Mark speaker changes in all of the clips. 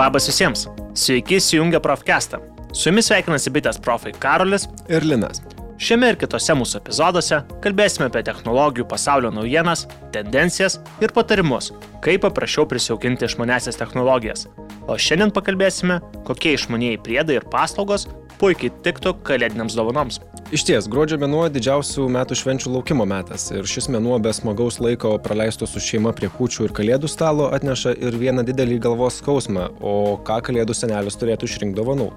Speaker 1: Labas visiems. Sveiki įsijungę Profcastą. Su jumis sveikinasi bitės profai Karolis
Speaker 2: ir Linas.
Speaker 1: Šiame ir kitose mūsų epizoduose kalbėsime apie technologijų pasaulio naujienas, tendencijas ir patarimus, kaip paprasčiau prisijaukinti išmanesias technologijas. O šiandien pakalbėsime, kokie išmanieji priedai ir paslaugos puikiai tiktų kalėdiniams dovanoms.
Speaker 2: Iš ties, gruodžio mėnuo didžiausių metų švenčių laukimo metas ir šis mėnuo be smagaus laiko praleisto su šeima prie kūčių ir kalėdų stalo atneša ir vieną didelį galvos skausmą, o ką kalėdų senelis turėtų išrinkti dovanų.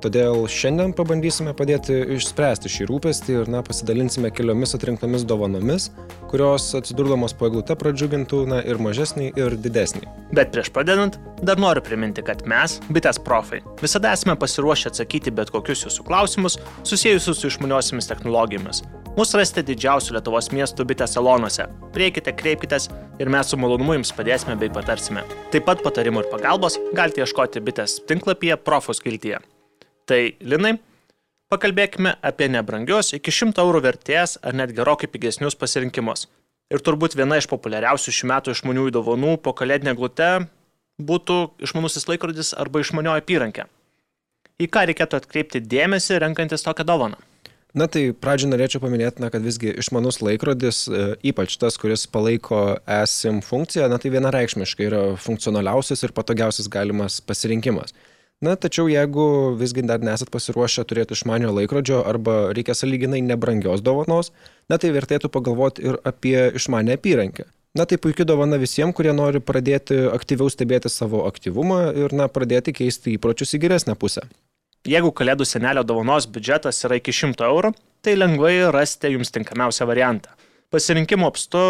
Speaker 2: Todėl šiandien pabandysime padėti išspręsti šį rūpestį ir na, pasidalinsime keliomis atrinktomis dovanomis, kurios atsidurdamos po eglute pradžiugintų na, ir mažesnį, ir didesnį.
Speaker 1: Bet prieš pradedant, dar noriu priminti, kad mes, bitės profai, visada esame pasiruošę atsakyti bet kokius jūsų klausimus susijusius su išmaniosiamis technologijomis. Mūsų rasite didžiausių Lietuvos miestų bitės salonuose. Prieikite, kreipkitės ir mes su malonumu jums padėsime bei patarsime. Taip pat patarimų ir pagalbos galite ieškoti bitės tinklapyje Profos kiltyje. Tai, Linai, pakalbėkime apie nebrangios iki 100 eurų vertės ar net gerokai pigesnius pasirinkimus. Ir turbūt viena iš populiariausių šių metų išmaniųjų dovanų po kalėdinę glutę būtų išmanusis laikrodis arba išmanioji apyrankė. Į ką reikėtų atkreipti dėmesį renkantis tokią dovaną?
Speaker 2: Na tai pradžioje norėčiau paminėti, na, kad visgi išmanus laikrodis, e, ypač tas, kuris palaiko esim funkciją, na tai vienareikšmiškai yra funkcionaliausias ir patogiausias galimas pasirinkimas. Na, tačiau jeigu visgi dar nesat pasiruošę turėti išmanio laikrodžio arba reikia saliginai nebrangios dovanos, na tai vertėtų pagalvoti ir apie išmanę apyrankę. Na tai puikia dovana visiems, kurie nori pradėti aktyviau stebėti savo aktyvumą ir na, pradėti keisti įpročius į geresnę pusę.
Speaker 1: Jeigu kalėdų senelio dovanos biudžetas yra iki 100 eurų, tai lengvai rasite jums tinkamiausią variantą. Pasirinkimo apstu,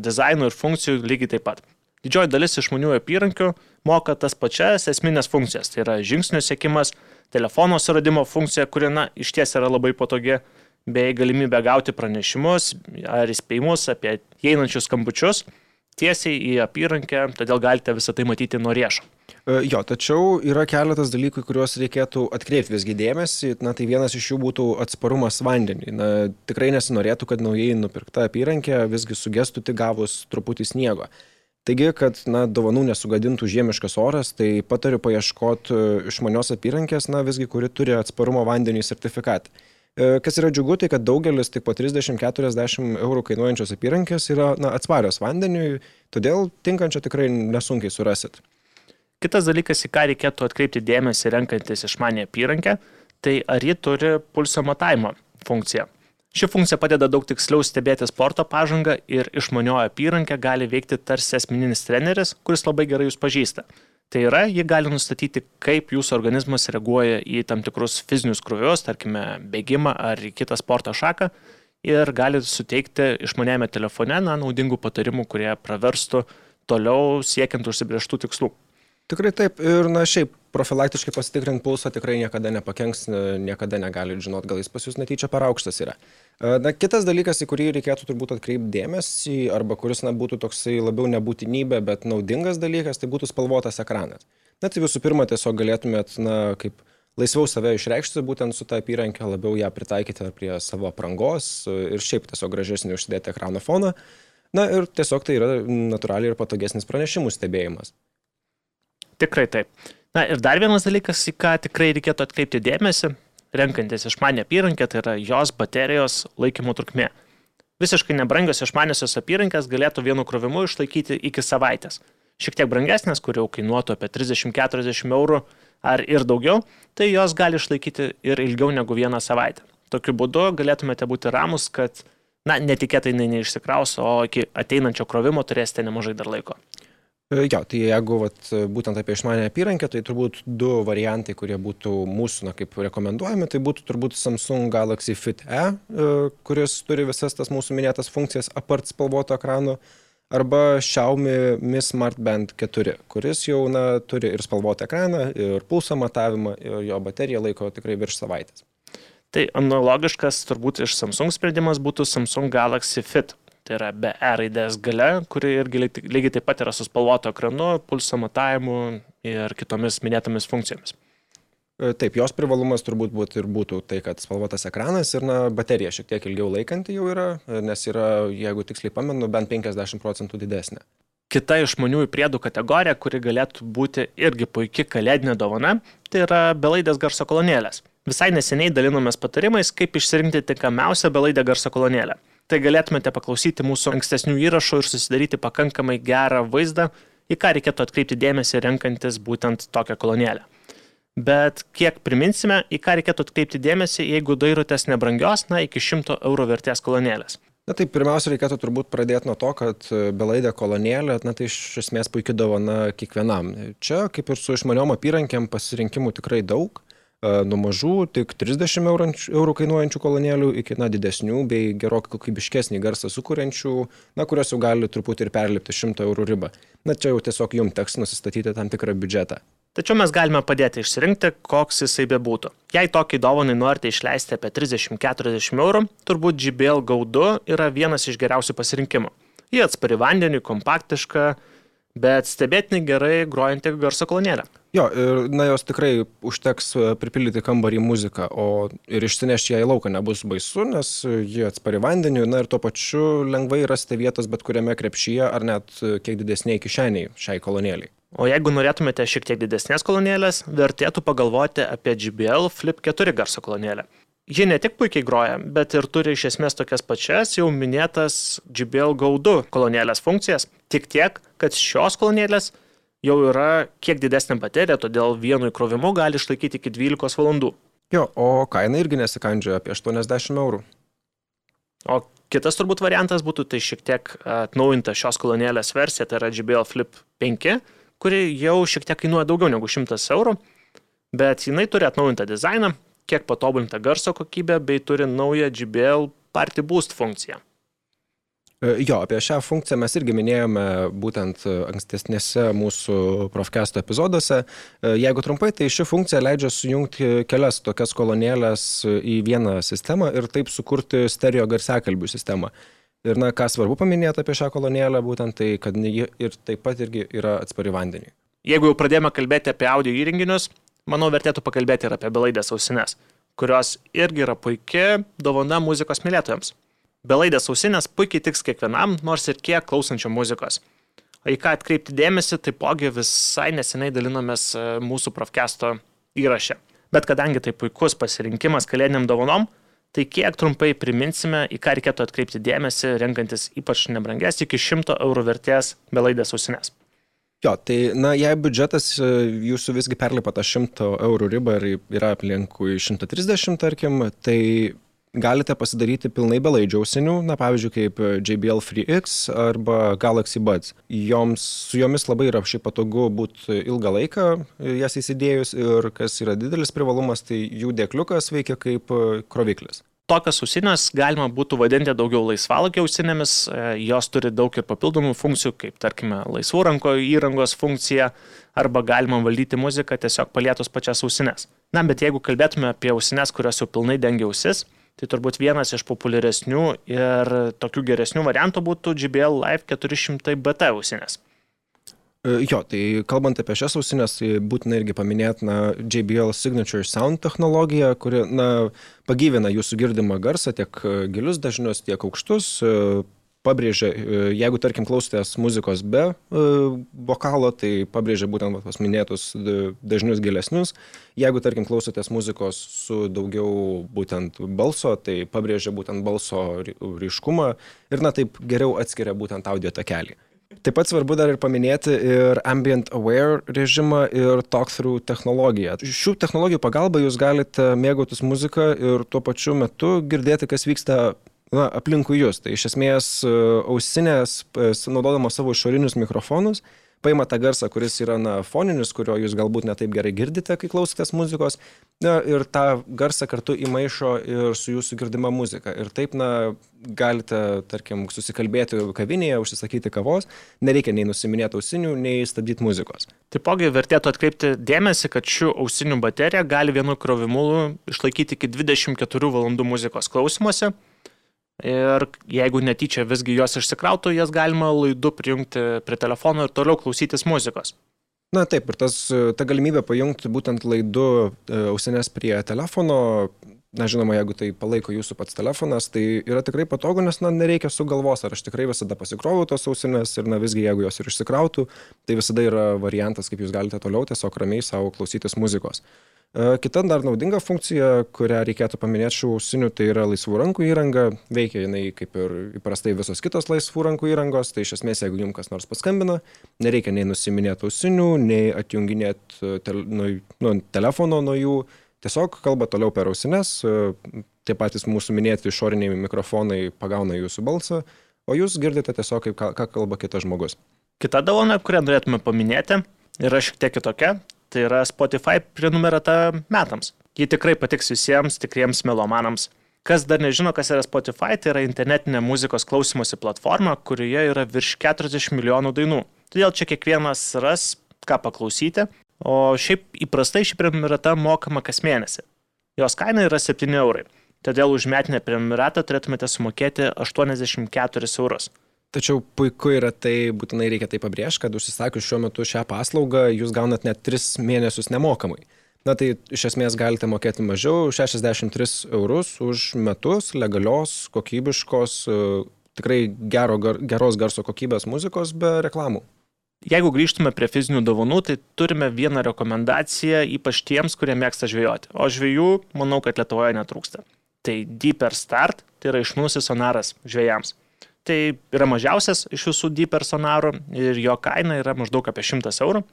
Speaker 1: dizaino ir funkcijų lygiai taip pat. Didžioji dalis išmanių apyrankių moka tas pačias esminės funkcijas. Tai yra žingsnių sėkimas, telefono suradimo funkcija, kuri, na, iš ties yra labai patogi, bei galimybė gauti pranešimus ar įspėjimus apie einančius skambučius tiesiai į apyrankę, todėl galite visą tai matyti nuo riešo.
Speaker 2: E, jo, tačiau yra keletas dalykų, kuriuos reikėtų atkreipti visgi dėmesį. Na, tai vienas iš jų būtų atsparumas vandeniui. Na, tikrai nesinorėtų, kad naujai nupirkta apyrankė visgi sugestų tik gavus truputį sniego. Taigi, kad na, dovanų nesugadintų žiemiškas oras, tai patariu paieškoti e, išmanios apyrankės, na visgi, kuri turi atsparumo vandeniui sertifikatą. E, kas yra džiugu, tai kad daugelis tik po 30-40 eurų kainuojančios apyrankės yra na, atsparios vandeniui, todėl tinkančio tikrai nesunkiai surasit.
Speaker 1: Kitas dalykas, į ką reikėtų atkreipti dėmesį renkantis išmanę apyrankę, tai ar ji turi pulso matavimo funkciją. Ši funkcija padeda daug tiksliau stebėti sporto pažangą ir išmanioji apyrankė gali veikti tarsi asmeninis treneris, kuris labai gerai jūs pažįsta. Tai yra, ji gali nustatyti, kaip jūsų organizmas reaguoja į tam tikrus fizinius krūvius, tarkime, bėgimą ar į kitą sporto šaką ir gali suteikti išmanėjame telefone na, naudingų patarimų, kurie praverstų toliau siekiant užsibrieštų tikslų.
Speaker 2: Tikrai taip ir na šiaip profilaktiškai pasitikrinti pulsą tikrai niekada nepakenks, niekada negali žinot, gal jis pas jūs netyčia per aukštas yra. E, na, kitas dalykas, į kurį reikėtų turbūt atkreipti dėmesį, arba kuris na, būtų toksai labiau nebūtinybė, bet naudingas dalykas, tai būtų spalvotas ekranas. Na, tai visų pirma, tiesiog galėtumėt, na, kaip laisviau save išreikšti, būtent su tą apyrankę, labiau ją pritaikyti prie savo aprangos ir šiaip tiesiog gražesnį užsidėti ekrano foną. Na ir tiesiog tai yra natūraliai ir patogesnis pranešimų stebėjimas.
Speaker 1: Tikrai taip. Na ir dar vienas dalykas, į ką tikrai reikėtų atkreipti dėmesį, renkantis išmanę apyrankę, tai yra jos baterijos laikymo trukmė. Visiškai nebrangios išmaniosios apyrankės galėtų vienu krovimu išlaikyti iki savaitės. Šiek tiek brangesnės, kur jau kainuotų apie 30-40 eurų ar ir daugiau, tai jos gali išlaikyti ir ilgiau negu vieną savaitę. Tokiu būdu galėtumėte būti ramus, kad, na, netikėtai neišsikraus, o iki ateinančio krovimo turėsite nemažai dar laiko.
Speaker 2: E, jo, tai jeigu vat, būtent apie išmanę apyrankę, tai turbūt du variantai, kurie būtų mūsų, na, kaip rekomenduojami, tai būtų turbūt Samsung Galaxy Fit E, e kuris turi visas tas mūsų minėtas funkcijas apart spalvoto ekrano, arba Xiaomi Mi Smart Band 4, kuris jau na, turi ir spalvotą ekraną, ir pulso matavimą, ir jo baterija laiko tikrai virš savaitės.
Speaker 1: Tai analogiškas turbūt iš Samsung sprendimas būtų Samsung Galaxy Fit tai yra be E raidės gale, kuri irgi lygiai taip pat yra su spalvoto ekranu, pulso matavimu ir kitomis minėtomis funkcijomis.
Speaker 2: E, taip, jos privalumas turbūt būt ir būtų tai, kad spalvotas ekranas ir na, baterija šiek tiek ilgiau laikanti jau yra, nes yra, jeigu tiksliai pamenu, bent 50 procentų didesnė.
Speaker 1: kita išmaniųjų priedų kategorija, kuri galėtų būti irgi puikia kalėdinė dovana, tai yra belaidės garso kolonėlės. Visai neseniai dalinomės patarimais, kaip išsirinkti tinkamiausią belaidę garso kolonėlę. Tai galėtumėte paklausyti mūsų ankstesnių įrašų ir susidaryti pakankamai gerą vaizdą, į ką reikėtų atkreipti dėmesį renkantis būtent tokią kolonėlę. Bet kiek priminsime, į ką reikėtų atkreipti dėmesį, jeigu dairotės nebrangios, na, iki 100 eurų vertės kolonėlės.
Speaker 2: Na tai pirmiausia, reikėtų turbūt pradėti nuo to, kad belaidė kolonėlė, na tai iš esmės puikia dovana kiekvienam. Čia, kaip ir su išmaniom apyrankėm, pasirinkimų tikrai daug nuo mažų tik 30 eurų kainuojančių kolonėlių iki na, didesnių bei gerokai kokybiškesnį garsą sukūrenčių, na, kurios jau gali truputį ir perlipti 100 eurų ribą. Na čia jau tiesiog jums teks nusistatyti tam tikrą biudžetą.
Speaker 1: Tačiau mes galime padėti išsirinkti, koks jisai bebūtų. Jei tokį dovanai norite išleisti apie 30-40 eurų, turbūt JBL Gaudu yra vienas iš geriausių pasirinkimų. Jie atspari vandeniui, kompaktiška, bet stebėtinai gerai grojanti garso kolonėlė.
Speaker 2: Jo, ir na jos tikrai užteks e, pripildyti kambarį muziką, o ir išsinešti ją į lauką nebus baisu, nes ji atspari vandeniu, na ir tuo pačiu lengvai rasti vietos bet kuriame krepšyje ar net e, kiek didesniai kišeniai šiai kolonėliai.
Speaker 1: O jeigu norėtumėte šiek tiek didesnės kolonėlės, vertėtų pagalvoti apie JBL Flip 4 garso kolonėlę. Ji ne tik puikiai groja, bet ir turi iš esmės tokias pačias jau minėtas JBL Go2 kolonėlės funkcijas, tik tiek, kad šios kolonėlės jau yra kiek didesnė baterija, todėl vienu įkrovimu gali išlaikyti iki 12 valandų.
Speaker 2: Jo, o kaina irgi nesikandžioja apie 80 eurų.
Speaker 1: O kitas turbūt variantas būtų tai šiek tiek atnaujinta šios kolonėlės versija, tai yra JBL Flip 5, kuri jau šiek tiek kainuoja daugiau negu 100 eurų, bet jinai turi atnaujintą dizainą, kiek patobulintą garso kokybę bei turi naują JBL Party Boost funkciją.
Speaker 2: E, jo, apie šią funkciją mes irgi minėjome būtent ankstesnėse mūsų profkesto epizoduose. E, jeigu trumpai, tai ši funkcija leidžia sujungti kelias tokias kolonėlės į vieną sistemą ir taip sukurti stereo garsiakalbių sistemą. Ir na, ką svarbu paminėti apie šią kolonėlę, būtent tai, kad ji ir taip pat irgi yra atspari vandeniui.
Speaker 1: Jeigu jau pradėjome kalbėti apie audio įrenginius, manau, vertėtų pakalbėti ir apie belaidės ausinės, kurios irgi yra puikia dovana muzikos mylėtojams. Belaidės ausinės puikiai tiks kiekvienam, nors ir kiek klausančio muzikos. O į ką atkreipti dėmesį, taipogi visai neseniai dalinomės e, mūsų profkesto įraše. Bet kadangi tai puikus pasirinkimas kalėdiniam dovanom, tai kiek trumpai priminsime, į ką reikėtų atkreipti dėmesį, renkantis ypač nebrangias iki 100 eurų vertės belaidės ausinės.
Speaker 2: Jo, tai na, jei biudžetas e, jūsų visgi perlipa tą 100 eurų ribą ir yra aplinkui 130, tarkim, tai galite pasidaryti pilnai belaidžių ausinių, na pavyzdžiui, kaip JBL Free X arba Galaxy Buds. Joms, su jomis labai yra šiaip patogu būti ilgą laiką jas įsidėjus ir kas yra didelis privalumas, tai jų dėkliukas veikia kaip kroviklis
Speaker 1: tokias ausinės galima būtų vadinti daugiau laisvalokio ausinėmis, e, jos turi daug ir papildomų funkcijų, kaip tarkime laisvų ranko įrangos funkcija, arba galima valdyti muziką tiesiog palietus pačias ausinės. Na, bet jeigu kalbėtume apie ausinės, kurios jau pilnai dengia ausis, tai turbūt vienas iš populiaresnių ir tokių geresnių variantų būtų JBL Live 400 BT ausinės.
Speaker 2: E, jo, tai kalbant apie šias ausinės, tai būtina irgi paminėti na, JBL Signature Sound technologiją, kuri na, pagyvina jūsų girdimą garsą, tiek e, gilius dažnius, tiek aukštus, e, pabrėžia, jeigu tarkim klausotės muzikos be vokalo, tai pabrėžia būtent tos minėtus dažnius gilesnius. Jeigu tarkim klausotės muzikos su daugiau būtent balso, tai pabrėžia būtent balso ryškumą ir na taip geriau atskiria būtent audio takelį. Taip pat svarbu dar ir paminėti ir ambient aware režimą ir talk-through technologiją. Šių technologijų pagalba jūs galite mėgautis muziką ir tuo pačiu metu girdėti, kas vyksta na, aplinkui jūs. Tai iš esmės ausinės, naudodamos savo išorinius mikrofonus, paima tą garsą, kuris yra na, foninis, kurio jūs galbūt netaip gerai girdite, kai klausotės muzikos, na, ir tą garsą kartu įmaišo ir su jūsų girdima muzika. Ir taip, na, galite, tarkim, susikalbėti kavinėje, užsisakyti kavos, nereikia nei nusiminėti ausinių, nei stabdyti muzikos.
Speaker 1: Taipogi vertėtų atkreipti dėmesį, kad šių ausinių baterija gali vienu krovimu išlaikyti iki 24 valandų muzikos klausimuose. Ir jeigu netyčia visgi jos išsikrautų, jas galima laidu prijungti prie telefono ir toliau klausytis muzikos.
Speaker 2: Na taip, ir tas, ta galimybė pajungti būtent laidu e, ausinės prie telefono na žinoma, jeigu tai palaiko jūsų pats telefonas, tai yra tikrai patogu, nes na, nereikia su galvos, ar aš tikrai visada pasikroviau tos ausinės ir na visgi jeigu jos ir išsikrautų, tai visada yra variantas, kaip jūs galite toliau tiesiog ramiai savo klausytis muzikos. E, kita dar naudinga funkcija, kurią reikėtų paminėti šių ausinių, tai yra laisvų rankų įranga. Veikia jinai kaip ir įprastai visos kitos laisvų rankų įrangos. Tai iš esmės, jeigu jums kas nors paskambina, nereikia nei nusiminėti ausinių, nei atjunginėti e, tel, nu, nu, telefono nuo jų. Tiesiog kalba toliau per ausines. E, tie patys mūsų minėti išoriniai mikrofonai pagauna jūsų balsą, o jūs girdite tiesiog, kaip, ką, kalba kitas žmogus.
Speaker 1: Kita dovana, kurią norėtume paminėti, yra šiek tiek kitokia tai yra Spotify prenumerata metams. Ji tikrai patiks visiems tikriems melomanams. Kas dar nežino, kas yra Spotify, tai yra internetinė muzikos klausimosi platforma, kurioje yra virš 40 milijonų dainų. Todėl čia kiekvienas ras, ką paklausyti, o šiaip įprastai ši prenumerata mokama kas mėnesį. Jos kaina yra 7 eurai, todėl už metinę prenumeratą turėtumėte sumokėti 84 eurus.
Speaker 2: Tačiau puiku yra tai, būtinai reikia tai pabrėžti, kad užsisakius šiuo metu šią paslaugą jūs gaunat net 3 mėnesius nemokamai. Na tai iš esmės galite mokėti mažiau, 63 eurus už metus legalios, kokybiškos, e, tikrai gero, geros garso kokybės muzikos be reklamų.
Speaker 1: Jeigu grįžtume prie fizinių dovanų, tai turime vieną rekomendaciją, ypač tiems, kurie mėgsta žvejoti. O žvėjų, manau, kad Lietuvoje netrūksta. Tai Deeper Start, tai yra išmanusis sonaras žvėjams. Tai yra mažiausias iš visų D personarų ir jo kaina yra maždaug apie 100 eurų.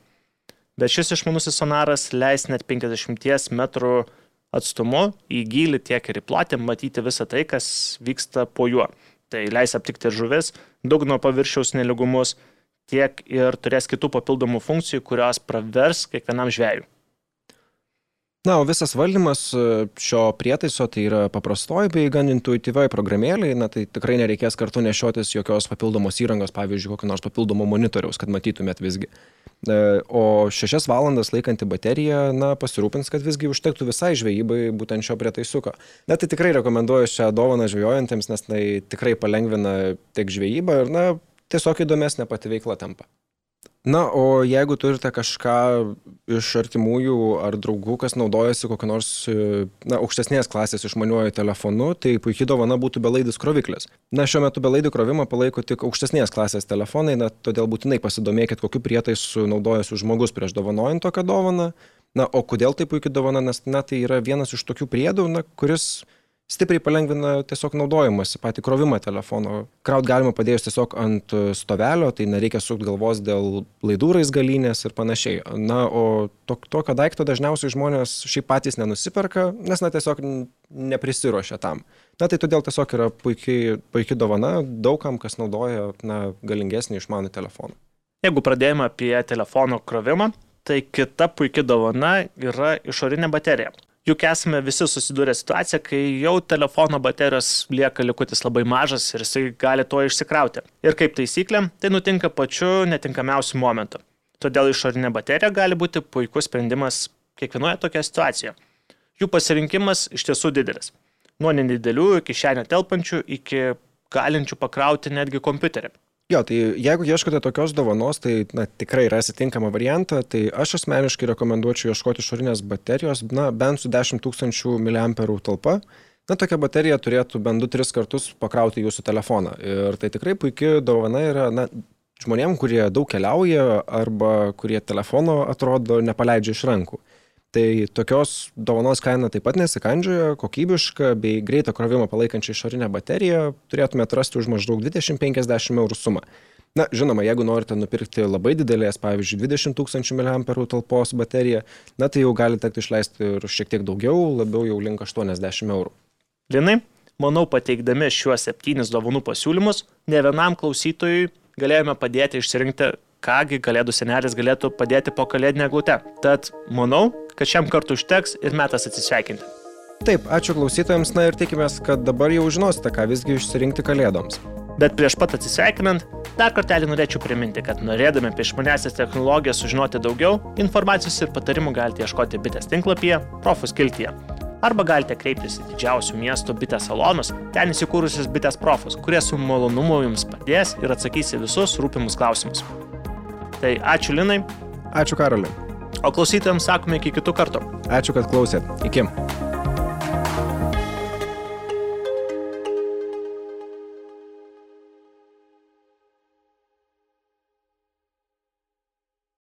Speaker 1: Bet šis išmanusis sonaras leis net 50 metrų atstumu į gilį tiek ir į plotį matyti visą tai, kas vyksta po juo. Tai leis aptikti žuvis, dugno paviršiaus neligumus, tiek ir turės kitų papildomų funkcijų, kurios pravers kiekvienam žvėjui.
Speaker 2: Na, o visas valdymas e, šio prietaiso tai yra paprastoji bei gan intuityviai programėlė, na tai tikrai nereikės kartu nešiotis jokios papildomos įrangos, pavyzdžiui, kokio nors papildomo monitoriaus, kad matytumėt visgi. E, o šešias valandas laikanti baterija, na, pasirūpins, kad visgi užtektų visai žvejybai būtent šio prietaisuko. Na, tai tikrai rekomenduoju šią dovaną žvejojantiems, nes tai tikrai palengvina tiek žvejybą ir, na, tiesiog įdomesnė pati veikla tampa. Na, o jeigu turite kažką iš artimųjų ar draugų, kas naudojasi kokiu nors na, aukštesnės klasės išmaniuoju telefonu, tai puikiai dovana būtų belaidis kroviklis. Na, šiuo metu belaidį krovimą palaiko tik aukštesnės klasės telefonai, na, todėl būtinai pasidomėkit, kokiu prietaisu naudojasi žmogus prieš dovanojant tokią dovaną. Na, o kodėl tai puikiai dovana, nes, na, tai yra vienas iš tokių priedų, na, kuris stipriai palengvina tiesiog naudojimąsi, patį krovimą telefono. Kraut galima padėjus tiesiog ant stovelio, tai nereikia sukti galvos dėl laidų raizgalynės ir panašiai. Na, o to, tokio daikto dažniausiai žmonės šiaip patys nenusiperka, nes na tiesiog neprisiruošia tam. Na tai todėl tiesiog yra puikiai, puikiai dovana daugam, kas naudoja na, galingesnį išmanų telefoną.
Speaker 1: Jeigu pradėjome apie telefono krovimą, tai kita puikia dovana yra išorinė baterija. Juk esame visi susidūrę situaciją, kai jau telefono baterijos lieka likutis labai mažas ir jisai gali to išsikrauti. Ir kaip taisyklė, tai nutinka pačiu netinkamiausiu momentu. Todėl išorinė baterija gali būti puikus sprendimas kiekvienoje tokioje situacijoje. Jų pasirinkimas iš tiesų didelis. Nuo nedidelių iki šiandien telpančių iki galinčių pakrauti netgi kompiuterį.
Speaker 2: Jo, tai jeigu ieškote tokios dovanos, tai na, tikrai rasite tinkamą variantą, tai aš asmeniškai rekomenduočiau ieškoti išorinės baterijos, na, bent su 10 tūkstančių mAh talpa. Na, tokia baterija turėtų bent 2-3 kartus pakrauti jūsų telefoną. Ir tai tikrai puikia dovana yra, na, žmonėm, kurie daug keliauja arba kurie telefono atrodo nepaleidžia iš rankų. Tai tokios dovanos kaina taip pat nesikandžioja, kokybiška bei greitą krovimą palaikančią išorinę bateriją turėtumėte rasti už maždaug 20-50 eurų sumą. Na, žinoma, jeigu norite nupirkti labai didelės, pavyzdžiui, 20 tūkstančių mAh talpos bateriją, na tai jau gali tekti išleisti ir šiek tiek daugiau, labiau jau link 80 eurų.
Speaker 1: Linai, manau, pateikdami šiuos septynis dovanų pasiūlymus, ne vienam klausytojui galėjome padėti išsirinkti kągi kalėdų senelis galėtų padėti po kalėdinę glutę. Tad manau, kad šiam kartu užteks ir metas atsisveikinti.
Speaker 2: Taip, ačiū klausytojams, na ir tikimės, kad dabar jau žinosite, ką visgi išsirinkti kalėdoms.
Speaker 1: Bet prieš pat atsisveikinant, dar kartelį norėčiau priminti, kad norėdami apie išmanesias technologijas sužinoti daugiau, informacijos ir patarimų galite ieškoti bitės tinklapyje, profus kiltyje. Arba galite kreiptis į didžiausių miestų bitės salonus, ten įsikūrusius bitės profus, kurie su malonumu jums padės ir atsakys į visus rūpimus klausimus. Tai ačiū Linai.
Speaker 2: Ačiū Karoliui.
Speaker 1: O klausytojams sakome iki kitų kartų.
Speaker 2: Ačiū, kad klausėt. Iki.